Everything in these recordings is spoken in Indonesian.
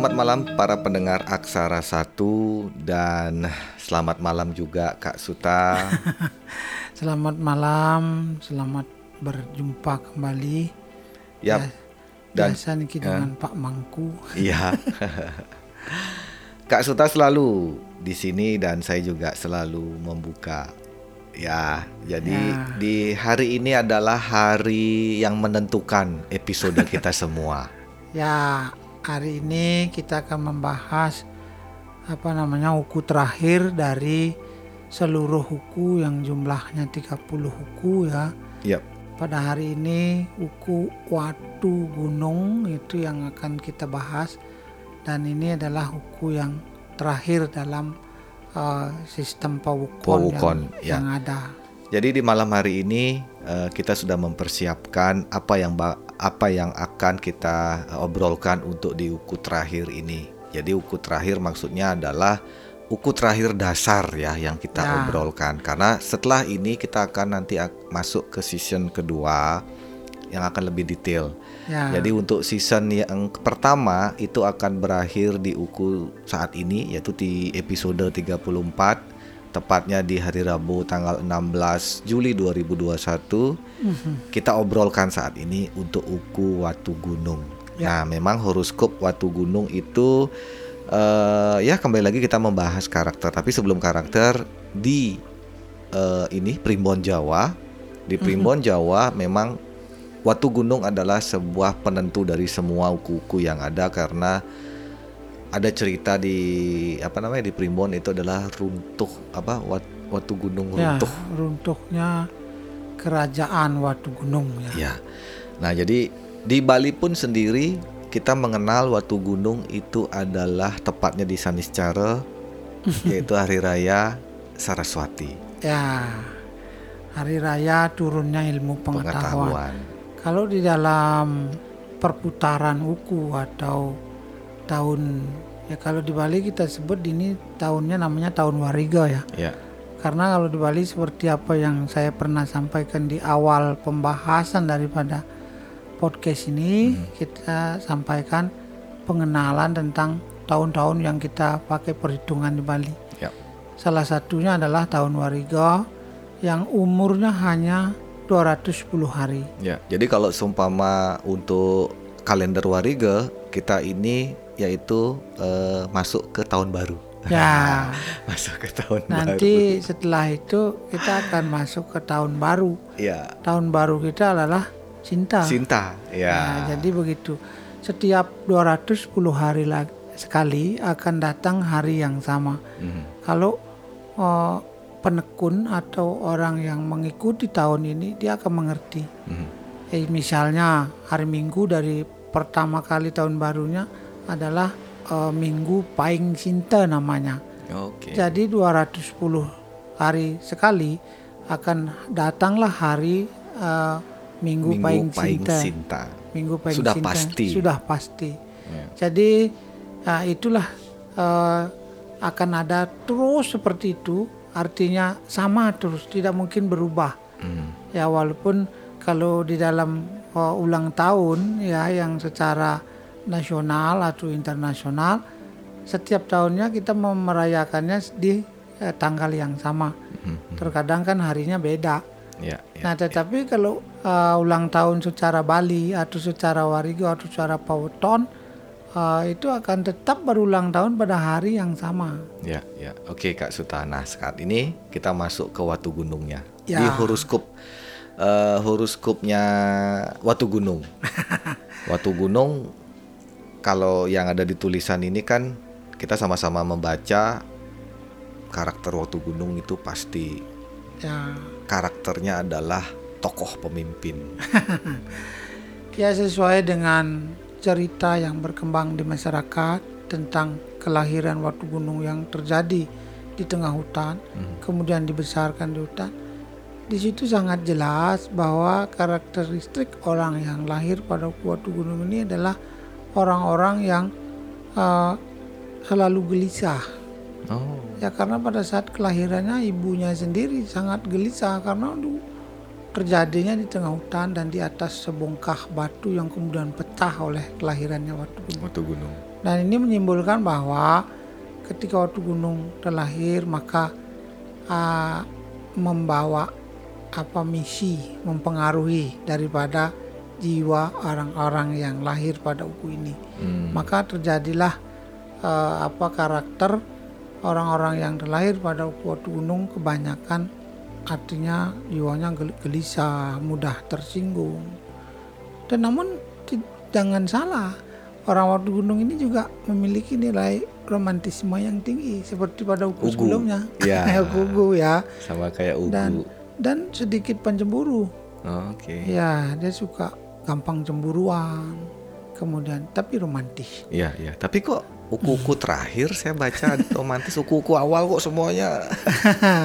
Selamat malam para pendengar Aksara Satu dan selamat malam juga Kak Suta. selamat malam, selamat berjumpa kembali. Yap. Ya, dan biasa nih ya. dengan Pak Mangku. Iya. Kak Suta selalu di sini dan saya juga selalu membuka Ya, jadi ya. di hari ini adalah hari yang menentukan episode kita semua. Ya, hari ini kita akan membahas apa namanya huku terakhir dari seluruh huku yang jumlahnya 30 huku ya. Yep. Pada hari ini huku Watu Gunung itu yang akan kita bahas dan ini adalah huku yang terakhir dalam uh, sistem Pawukon, Pawukon yang, ya. yang ada. Jadi di malam hari ini uh, kita sudah mempersiapkan apa yang apa yang akan kita obrolkan untuk di uku terakhir ini. Jadi uku terakhir maksudnya adalah uku terakhir dasar ya yang kita ya. obrolkan karena setelah ini kita akan nanti masuk ke season kedua yang akan lebih detail. Ya. Jadi untuk season yang pertama itu akan berakhir di Uku saat ini yaitu di episode 34 tepatnya di hari Rabu tanggal 16 Juli 2021 mm-hmm. kita obrolkan saat ini untuk Uku Watu Gunung. Ya. Nah, memang horoskop Watu Gunung itu uh, ya kembali lagi kita membahas karakter tapi sebelum karakter di uh, ini Primbon Jawa di Primbon mm-hmm. Jawa memang Watu gunung adalah sebuah penentu dari semua uku-uku yang ada karena ada cerita di apa namanya di Primbon itu adalah runtuh apa wat, Watu Gunung ya, runtuh. Ya, runtuhnya kerajaan Watu Gunung ya. ya. Nah, jadi di Bali pun sendiri kita mengenal Watu Gunung itu adalah tepatnya di Saniscara yaitu hari raya Saraswati. Ya. Hari raya turunnya ilmu pengetahuan. pengetahuan kalau di dalam perputaran uku atau tahun ya kalau di Bali kita sebut ini tahunnya namanya tahun Wariga ya. Ya. Karena kalau di Bali seperti apa yang saya pernah sampaikan di awal pembahasan daripada podcast ini hmm. kita sampaikan pengenalan tentang tahun-tahun yang kita pakai perhitungan di Bali. Ya. Salah satunya adalah tahun Wariga yang umurnya hanya 210 hari. Ya, jadi kalau seumpama untuk kalender Wariga kita ini yaitu uh, masuk ke tahun baru. Ya, masuk ke tahun Nanti baru. Nanti setelah itu kita akan masuk ke tahun baru. Ya. Tahun baru kita adalah cinta. Cinta, ya. Nah, jadi begitu. Setiap 210 hari lagi sekali akan datang hari yang sama. Mm -hmm. Kalau uh, penekun atau orang yang mengikuti tahun ini dia akan mengerti. Hmm. Eh, misalnya hari Minggu dari pertama kali tahun barunya adalah uh, Minggu Paing Sinta namanya. Okay. Jadi 210 hari sekali akan datanglah hari uh, Minggu, Minggu Paing, Paing Sinta. Sinta. Minggu Paing Sudah Sinta. pasti. Sudah pasti. Yeah. Jadi uh, itulah uh, akan ada terus seperti itu artinya sama terus tidak mungkin berubah hmm. ya walaupun kalau di dalam uh, ulang tahun ya yang secara nasional atau internasional setiap tahunnya kita merayakannya di eh, tanggal yang sama hmm. terkadang kan harinya beda ya, ya, nah tetapi ya. kalau uh, ulang tahun secara Bali atau secara Warigo atau secara Paweton uh, itu akan tetap berulang tahun pada hari yang sama. Ya, ya. Oke, Kak Sutana. Saat ini kita masuk ke Watu Gunungnya. Ya. Di horoskop uh, horoskopnya Watu Gunung. Watu Gunung kalau yang ada di tulisan ini kan kita sama-sama membaca karakter Watu Gunung itu pasti ya. karakternya adalah tokoh pemimpin. ya sesuai dengan cerita yang berkembang di masyarakat tentang kelahiran Watu Gunung yang terjadi di tengah hutan, hmm. kemudian dibesarkan di hutan. Di situ sangat jelas bahwa karakteristik orang yang lahir pada Watu Gunung ini adalah orang-orang yang uh, selalu gelisah. Oh. Ya karena pada saat kelahirannya ibunya sendiri sangat gelisah karena aduh, terjadinya di tengah hutan dan di atas sebongkah batu yang kemudian pecah oleh kelahirannya Watu Gunung. Watu Gunung. Dan ini menyimpulkan bahwa ketika Watu Gunung terlahir maka uh, membawa apa misi mempengaruhi daripada jiwa orang-orang yang lahir pada uku ini. Hmm. Maka terjadilah uh, apa karakter orang-orang yang terlahir pada uku Watu Gunung kebanyakan artinya jiwanya gel- gelisah, mudah tersinggung. Dan namun jangan salah, orang Watu Gunung ini juga memiliki nilai romantisme yang tinggi seperti pada uku, Ugu. sebelumnya. Ya. Ugu ya. Sama kayak ugu. Dan dan sedikit pencemburu. Oh, Oke. Ya, dia suka gampang cemburuan. Kemudian tapi romantis. Iya, iya. Tapi kok uku-uku terakhir saya baca romantis uku-uku awal kok semuanya.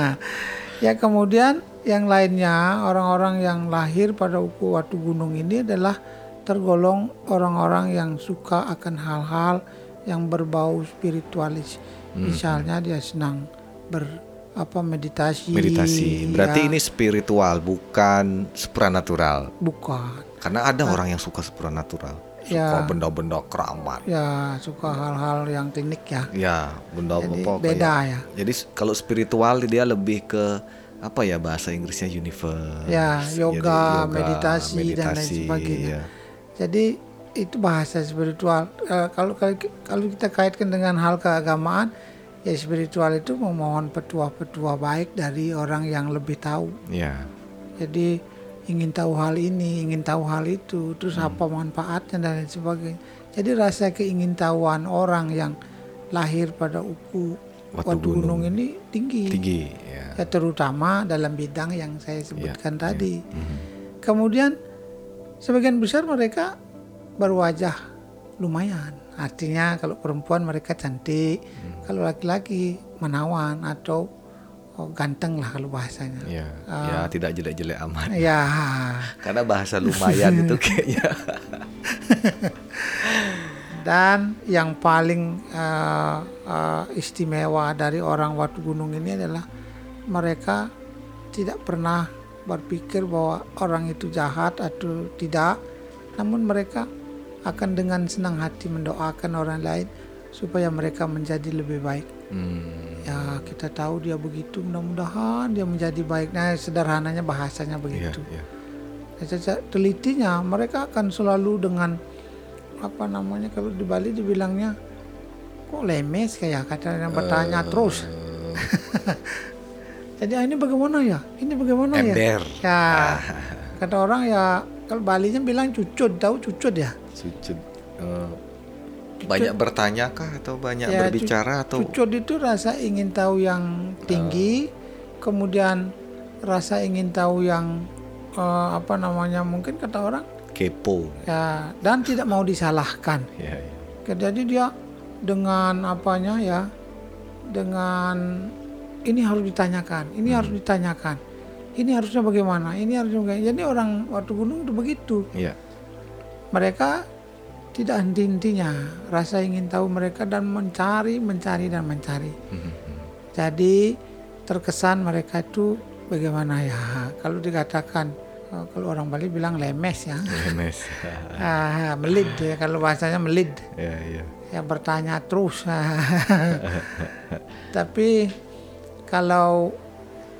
ya kemudian yang lainnya orang-orang yang lahir pada uku Watu Gunung ini adalah tergolong orang-orang yang suka akan hal-hal yang berbau spiritualis. Hmm. Misalnya dia senang ber apa meditasi. Meditasi. Berarti ya, ini spiritual, bukan supranatural. bukan. Karena ada orang yang suka supranatural. Suka Ya. benda-benda keramat. Ya suka hal-hal yang klinik ya. Ya, benda Jadi apa beda ya. Jadi kalau spiritual dia lebih ke apa ya bahasa Inggrisnya universe. Ya, Jadi yoga, meditasi, dan lain meditasi, sebagainya. iya. Jadi itu bahasa spiritual. Eh, kalau kalau kita kaitkan dengan hal keagamaan, ya spiritual itu memohon petua-petua baik dari orang yang lebih tahu. Ya. Jadi ingin tahu hal ini, ingin tahu hal itu, terus Hmm. apa manfaatnya dan lain sebagainya. Jadi rasa keingintahuan orang yang lahir pada uku Watu Watu gunung. Gunung ini tinggi. Tinggi, ya. Ya terutama dalam bidang yang saya sebutkan ya. tadi. Mhm. Kemudian sebagian besar mereka berwajah lumayan. Artinya kalau perempuan mereka cantik, kalau laki-laki menawan atau oh, ganteng lah kalau bahasanya. Ya, Ah. ya tidak jelek-jelek amat. Ya, Karena bahasa lumayan itu kayaknya. dan yang paling eh, eh, istimewa dari orang Watu Gunung ini adalah mereka tidak pernah berpikir bahwa orang itu jahat atau tidak, namun mereka akan dengan senang hati mendoakan orang lain supaya mereka menjadi lebih baik. Hmm, Ya kita tahu dia begitu, mudah-mudahan dia menjadi baik. Nah sederhananya bahasanya iya, begitu. iya. Nah, secara telitinya mereka akan selalu dengan apa namanya kalau di Bali dibilangnya kok lemes kayak kata yang bertanya terus. Jadi ah, ini bagaimana ya? Ini bagaimana ya? Ember. Ya kata orang ya kalau Balinya bilang cucut, tahu cucut ya? Sujud. eh, banyak bertanya kah atau banyak Ya, berbicara atau Cucut itu rasa ingin tahu yang tinggi, kemudian rasa ingin tahu yang eh, apa namanya mungkin kata orang kepo? ya dan tidak mau disalahkan. Ya, ya. Jadi dia dengan apanya ya, dengan ini harus ditanyakan, ini harus ditanyakan, ini harusnya bagaimana, ini harusnya bagaimana. Jadi orang waktu gunung itu begitu. Iya. Mereka tidak henti-hentinya rasa ingin tahu mereka dan mencari, mencari dan mencari. Mhm. Jadi terkesan mereka itu bagaimana ya? Kalau dikatakan eh, kalau orang Bali bilang lemes ya, Lemes. ah, melid ya kalau bahasanya melid. ya, ya. ya bertanya terus. Tapi kalau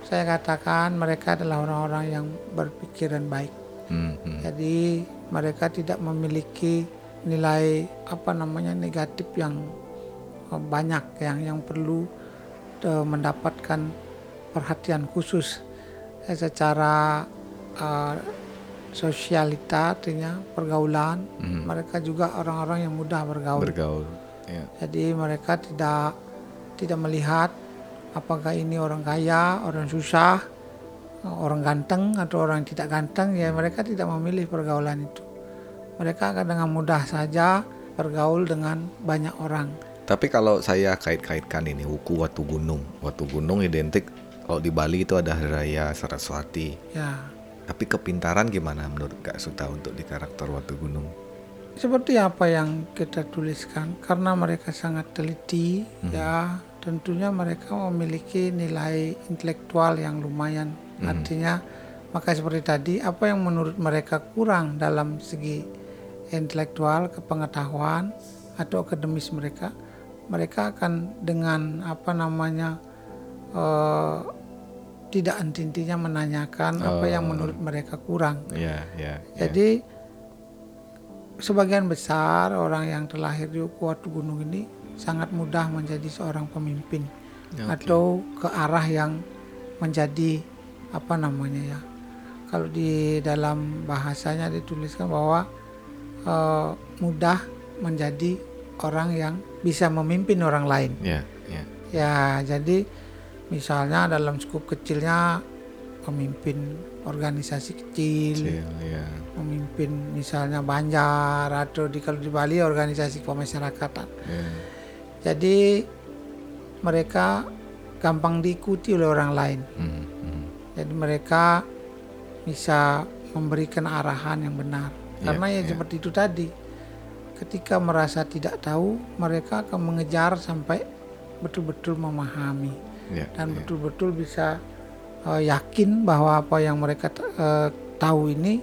saya katakan mereka adalah orang-orang yang berpikiran baik. Mhm. Jadi mereka tidak memiliki nilai apa namanya negatif yang eh, banyak yang yang perlu eh, mendapatkan perhatian khusus eh, secara eh, sosialita artinya pergaulan. Mhm. Mereka juga orang-orang yang mudah bergaul. Bergaul. Ya. Jadi mereka tidak tidak melihat apakah ini orang kaya, orang susah, orang ganteng atau orang tidak ganteng. Ya mereka tidak memilih pergaulan itu. Mereka akan dengan mudah saja bergaul dengan banyak orang. Tapi kalau saya kait-kaitkan ini Wuku Watu Gunung. Watu Gunung identik kalau di Bali itu ada Hari Raya Saraswati. Ya Tapi kepintaran gimana menurut Kak Suta untuk di karakter Watu Gunung? seperti apa yang kita tuliskan karena mereka sangat teliti ya tentunya mereka memiliki nilai intelektual yang lumayan artinya maka seperti tadi apa yang menurut mereka kurang dalam segi intelektual kepengetahuan atau akademis mereka, mereka akan dengan apa namanya eh, tidak intinya menanyakan apa yang menurut mereka kurang. Ya, ya. ya. Jadi sebagian besar orang yang terlahir di Kuatu Gunung ini sangat mudah menjadi seorang pemimpin atau ke arah yang menjadi apa namanya ya. Kalau di dalam bahasanya dituliskan bahwa eh, mudah menjadi orang yang bisa memimpin orang lain. Ya, ya. Ya, jadi misalnya dalam skup kecilnya pemimpin organisasi kecil, Kecil, ya. memimpin misalnya Banjar atau di kalau di Bali organisasi kemasyarakatan. ya. Jadi mereka gampang diikuti oleh orang lain. Hmm, hmm. Jadi mereka bisa memberikan arahan yang benar. Karena ya seperti itu tadi. Ketika merasa tidak tahu, mereka akan mengejar sampai betul-betul memahami Ya, dan ya. betul-betul bisa eh, yakin bahwa apa yang mereka eh, tahu ini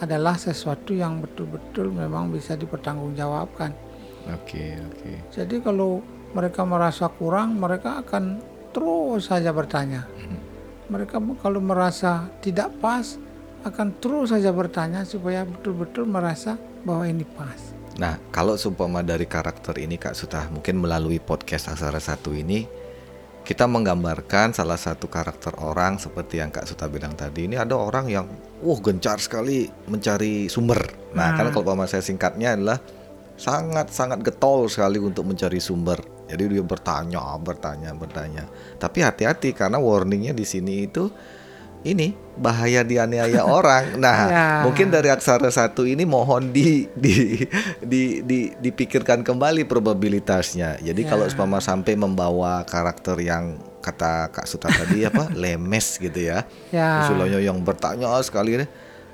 adalah sesuatu yang betul-betul memang bisa dipertanggungjawabkan. Oke, oke. Jadi kalau mereka merasa kurang, mereka akan terus saja bertanya. Mereka kalau merasa tidak pas, akan terus saja bertanya supaya betul-betul merasa bahwa ini pas. Nah, kalau seumpama dari karakter ini Kak Suta, mungkin melalui podcast Aksara Satu ini kita menggambarkan salah satu karakter orang seperti yang Kak Suta bilang tadi. Ini ada orang yang wah gencar sekali mencari sumber. Nah, karena kalau umpama saya singkatnya adalah sangat-sangat getol sekali untuk mencari sumber. Jadi dia bertanya, bertanya, bertanya. Tapi hati-hati karena warningnya di sini itu ini bahaya dianiaya orang. Nah, Ya. mungkin dari aksara satu ini mohon di di di, di- dipikirkan kembali probabilitasnya. Jadi kalau umpama sampai membawa karakter yang kata Kak Suta tadi apa lemes gitu ya, Ya. Usulannya yang bertanya sekali ini,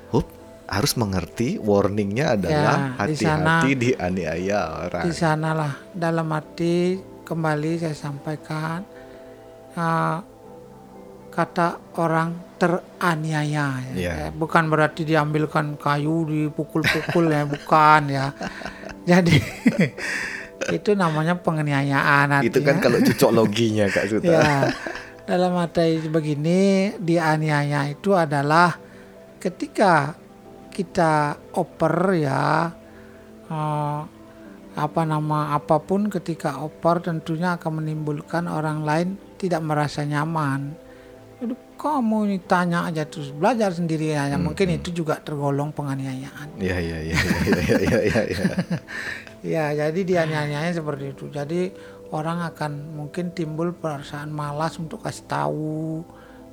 hup harus mengerti warningnya adalah Ya, di sana- hati-hati dianiaya orang. Di sanalah dalam arti kembali saya sampaikan eh, kata orang teraniaya ya. Iya. Ya, bukan berarti diambilkan kayu dipukul-pukul ya bukan ya jadi itu namanya penganiayaan Itu kan kalau cocok loginya Kak Suta. ya dalam arti begini dianiaya itu adalah ketika kita oper ya eh, apa nama apa pun ketika oper tentunya akan menimbulkan orang lain tidak merasa nyaman kamu ini tanya aja terus belajar sendiri aja mungkin itu juga tergolong penganiayaan Iya iya iya iya iya iya. Ya, jadi dianiayanya seperti itu. Jadi orang akan mungkin timbul perasaan malas untuk kasih tahu,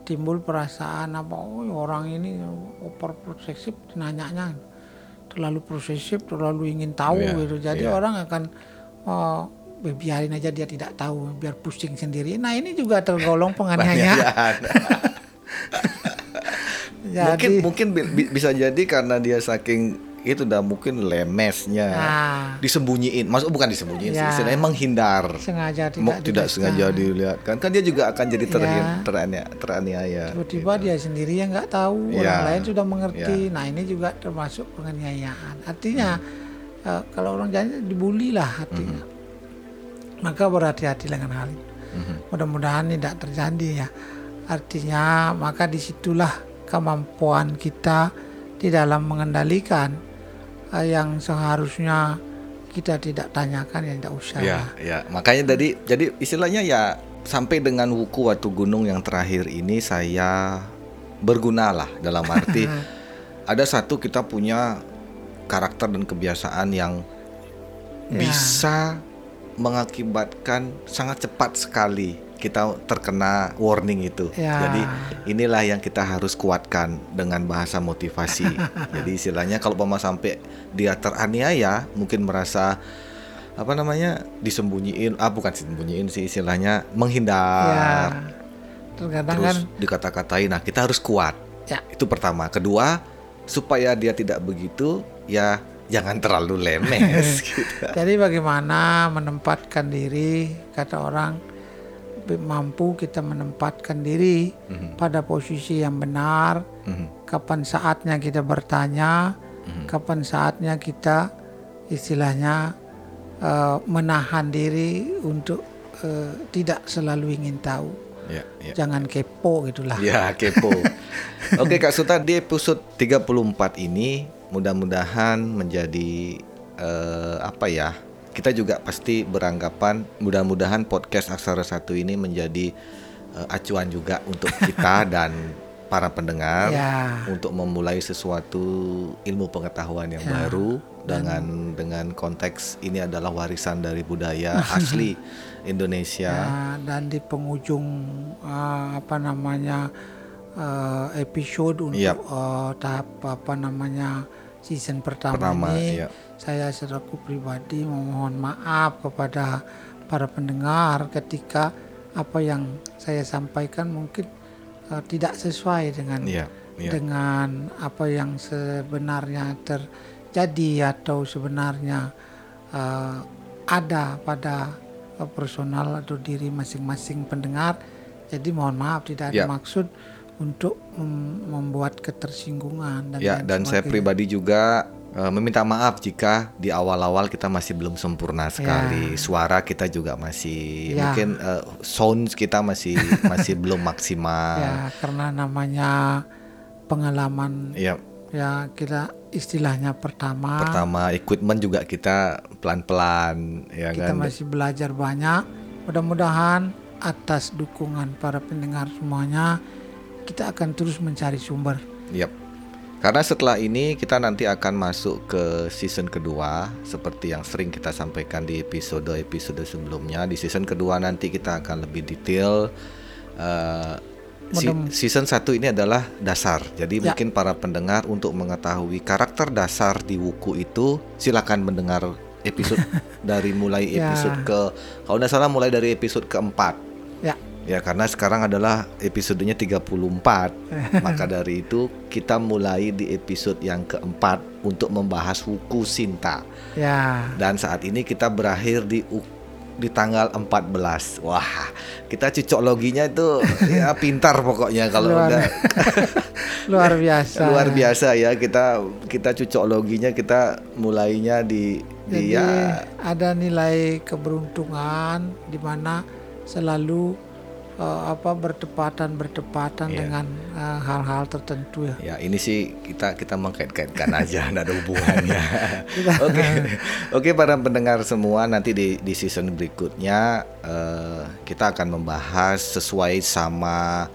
timbul perasaan apa? Oh, orang ini over posesif nanyanya terlalu posesif, terlalu ingin tahu Iya, gitu. Jadi iya. orang akan oh, biarin aja dia tidak tahu, biar pusing sendiri. Nah, ini juga tergolong penganiayaan. Mungkin mungkin bi- bi- bisa jadi karena dia saking itu udah mungkin lemesnya Nah. disembunyiin maksud bukan disembunyiin sih Ya. istilahnya menghindar sengaja tidak Mau tidak sengaja dilihat kan kan dia juga akan jadi ter Ya. terania- teraniaya tiba-tiba dia sendiri yang nggak tahu orang Ya. lain sudah mengerti nah ini juga termasuk penganiayaan artinya eh, kalau orang jalan dibully lah artinya maka berhati-hati dengan hal itu. Mudah-mudahan tidak terjadi ya. Artinya maka di situlah kemampuan kita di dalam mengendalikan eh, yang seharusnya kita tidak tanyakan ya tidak usah. Ya, ya. Makanya tadi jadi istilahnya ya sampai dengan wuku Watu Gunung yang terakhir ini saya berguna lah dalam arti ada satu kita punya karakter dan kebiasaan yang Ya. bisa mengakibatkan sangat cepat sekali kita terkena warning itu. Ya. Jadi inilah yang kita harus kuatkan dengan bahasa motivasi. Jadi istilahnya kalau pama sampai dia teraniaya, mungkin merasa apa namanya disembunyiin, ah bukan disembunyiin sih istilahnya ya menghindar, terkadang kan terus dikata-katain. Nah kita harus kuat. ya Itu pertama. Kedua supaya dia tidak begitu, ya jangan terlalu lemes. gitu. Jadi bagaimana menempatkan diri kata orang mampu kita menempatkan diri pada posisi yang benar. Mhm. Kapan saatnya kita bertanya, kapan saatnya kita istilahnya uh, menahan diri untuk uh, tidak selalu ingin tahu. Ya, ya. Jangan kepo gitulah. Ya, kepo. Oke Kak Suta di episode 34 ini mudah-mudahan menjadi uh, apa ya? Kita juga pasti beranggapan mudah-mudahan podcast Aksara Satu ini menjadi uh, acuan juga untuk kita dan para pendengar Ya. untuk memulai sesuatu ilmu pengetahuan yang Ya. baru dengan dengan konteks ini adalah warisan dari budaya asli Indonesia. Ya, dan di penghujung uh, apa namanya uh, episode untuk Yap. uh, tahap apa namanya season pertama, Pertama, ini, ya. saya selaku pribadi memohon maaf kepada para pendengar ketika apa yang saya sampaikan mungkin uh, tidak sesuai dengan Iya, iya. dengan apa yang sebenarnya terjadi atau sebenarnya uh, ada pada uh, personal atau diri masing-masing pendengar. Jadi mohon maaf tidak ada Ya. maksud untuk mem- membuat ketersinggungan dan Ya, lain dan saya pribadi juga eh, meminta maaf jika di awal-awal kita masih belum sempurna sekali. Suara kita juga masih Ya. mungkin eh, sound kita masih masih belum maksimal. ya karena namanya pengalaman Ya, ya kita istilahnya pertama, pertama equipment juga kita pelan-pelan ya kita kan. masih belajar banyak. Mudah-mudahan atas dukungan para pendengar semuanya kita akan terus mencari sumber. Yap. Karena setelah ini kita nanti akan masuk ke season kedua seperti yang sering kita sampaikan di episode-episode sebelumnya. Di season kedua nanti kita akan lebih detail. Eh, si- season satu ini adalah dasar. Jadi Ya. mungkin para pendengar untuk mengetahui karakter dasar di wuku itu silakan mendengar episode dari mulai Ya. episode ke kalau tidak salah mulai dari episode keempat. Ya, Ya karena sekarang adalah episodenya 34 Maka dari itu kita mulai di episode yang keempat Untuk membahas Wuku Sinta. Ya. Dan saat ini kita berakhir di di tanggal 14 Wah kita cocok loginya itu ya pintar pokoknya kalau Luar- udah. Luar biasa. luar biasa ya. Kita kita cocok loginya kita mulainya di, di Jadi ya. ada nilai keberuntungan di mana selalu eh, apa bertepatan bertepatan Iya. dengan eh, hal-hal tertentu ya. Ya ini sih kita kita mengkait-kaitkan aja, nggak ada hubungannya. Oke, oke para pendengar semua nanti di di season berikutnya eh, kita akan membahas sesuai sama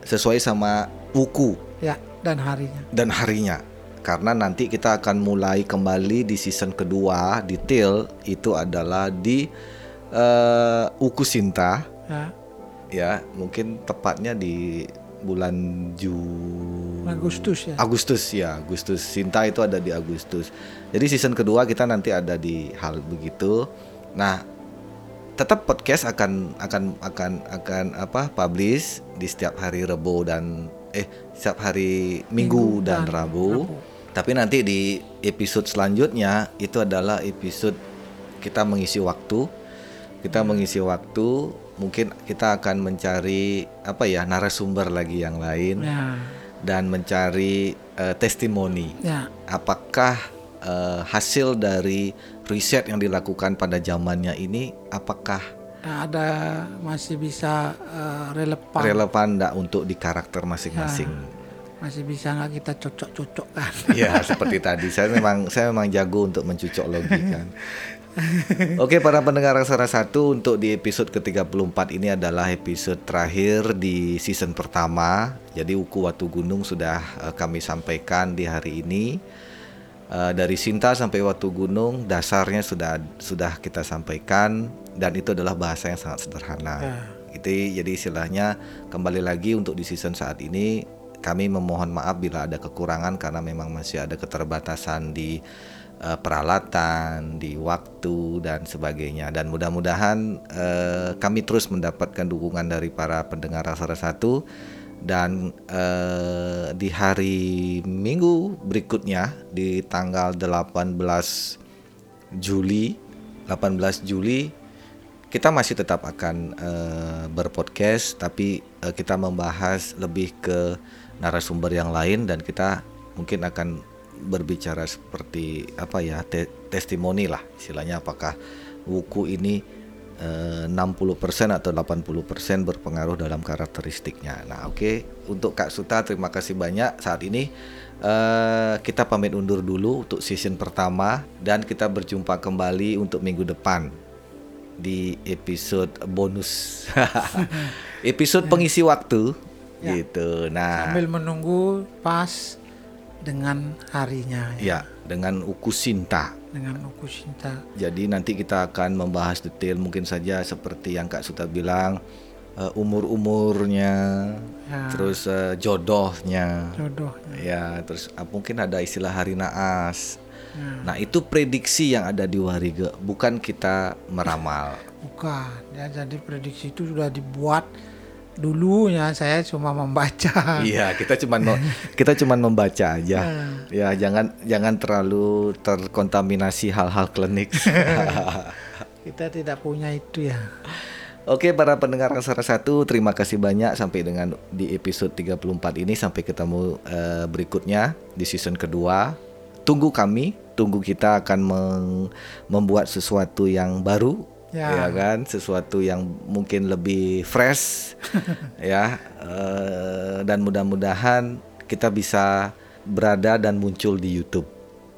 sesuai sama buku Ya, dan harinya. dan harinya. Karena nanti kita akan mulai kembali di season kedua detail itu adalah di eh, Uku Sinta Ya, ya mungkin tepatnya di bulan Juni Agustus ya. Agustus ya Agustus. Sinta itu ada di Agustus. Jadi season kedua kita nanti ada di hal begitu. Nah tetap podcast akan akan akan akan apa publish di setiap hari Rebo dan eh setiap hari Minggu, dan, Rabu. tapi nanti di episode selanjutnya itu adalah episode kita mengisi waktu. Kita mengisi waktu mungkin kita akan mencari apa ya narasumber lagi yang lain Ya, dan mencari eh, testimoni. Ya, apakah eh, hasil dari riset yang dilakukan pada zamannya ini apakah Nah, ada masih bisa eh, relevan, relevan enggak untuk di karakter masing-masing? Masih bisa nggak kita cocok-cocokkan. ya seperti tadi. Saya memang saya memang jago untuk mencucok logi kan Oke para pendengar Aksara satu untuk di episode ke-34 ini adalah episode terakhir di season pertama. Jadi Uku Watu Gunung sudah eh, kami sampaikan di hari ini. Eh, dari Sinta sampai Watu Gunung dasarnya sudah sudah kita sampaikan dan itu adalah bahasa yang sangat sederhana. Ya. Itu jadi istilahnya kembali lagi untuk di season saat ini kami memohon maaf bila ada kekurangan karena memang masih ada keterbatasan di eh, peralatan, di waktu dan sebagainya. Dan mudah-mudahan eh, kami terus mendapatkan dukungan dari para pendengar Rasara Satu dan eh, di hari Minggu berikutnya di tanggal 18 Juli 18 Juli kita masih tetap akan eh, berpodcast tapi eh, kita membahas lebih ke narasumber yang lain dan kita mungkin akan berbicara seperti apa ya te testimoni lah istilahnya apakah wuku ini eh, 60% atau 80% berpengaruh dalam karakteristiknya. Nah, oke okay. untuk Kak Suta terima kasih banyak saat ini eh, kita pamit undur dulu untuk season pertama dan kita berjumpa kembali untuk minggu depan di episode bonus. episode pengisi waktu ya. gitu. Nah, sambil menunggu pas dengan harinya. Ya, dengan uku Sinta. Dengan uku Sinta. Jadi nanti kita akan membahas detail mungkin saja seperti yang Kak Suta bilang uh, umur-umurnya, ya. terus uh, jodohnya. Jodohnya. Ya, terus uh, mungkin ada istilah hari naas. Ya. Nah, itu prediksi yang ada di Warige, bukan kita meramal. Bukan. Ya, jadi prediksi itu sudah dibuat dulunya saya cuma membaca. Iya, kita cuma kita cuma membaca aja. ya, jangan jangan terlalu terkontaminasi hal-hal klinik. kita tidak punya itu ya. Oke para pendengar salah satu terima kasih banyak sampai dengan di episode 34 ini sampai ketemu uh, berikutnya di season kedua. Tunggu kami, tunggu kita akan membuat sesuatu yang baru ya. ya kan sesuatu yang mungkin lebih fresh ya uh, dan mudah-mudahan kita bisa berada dan muncul di YouTube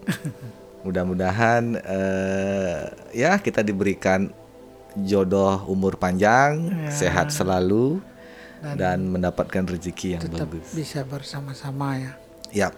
mudah-mudahan uh, ya kita diberikan jodoh umur panjang ya. sehat selalu dan, dan mendapatkan rezeki yang bagus bisa bersama-sama ya Yap.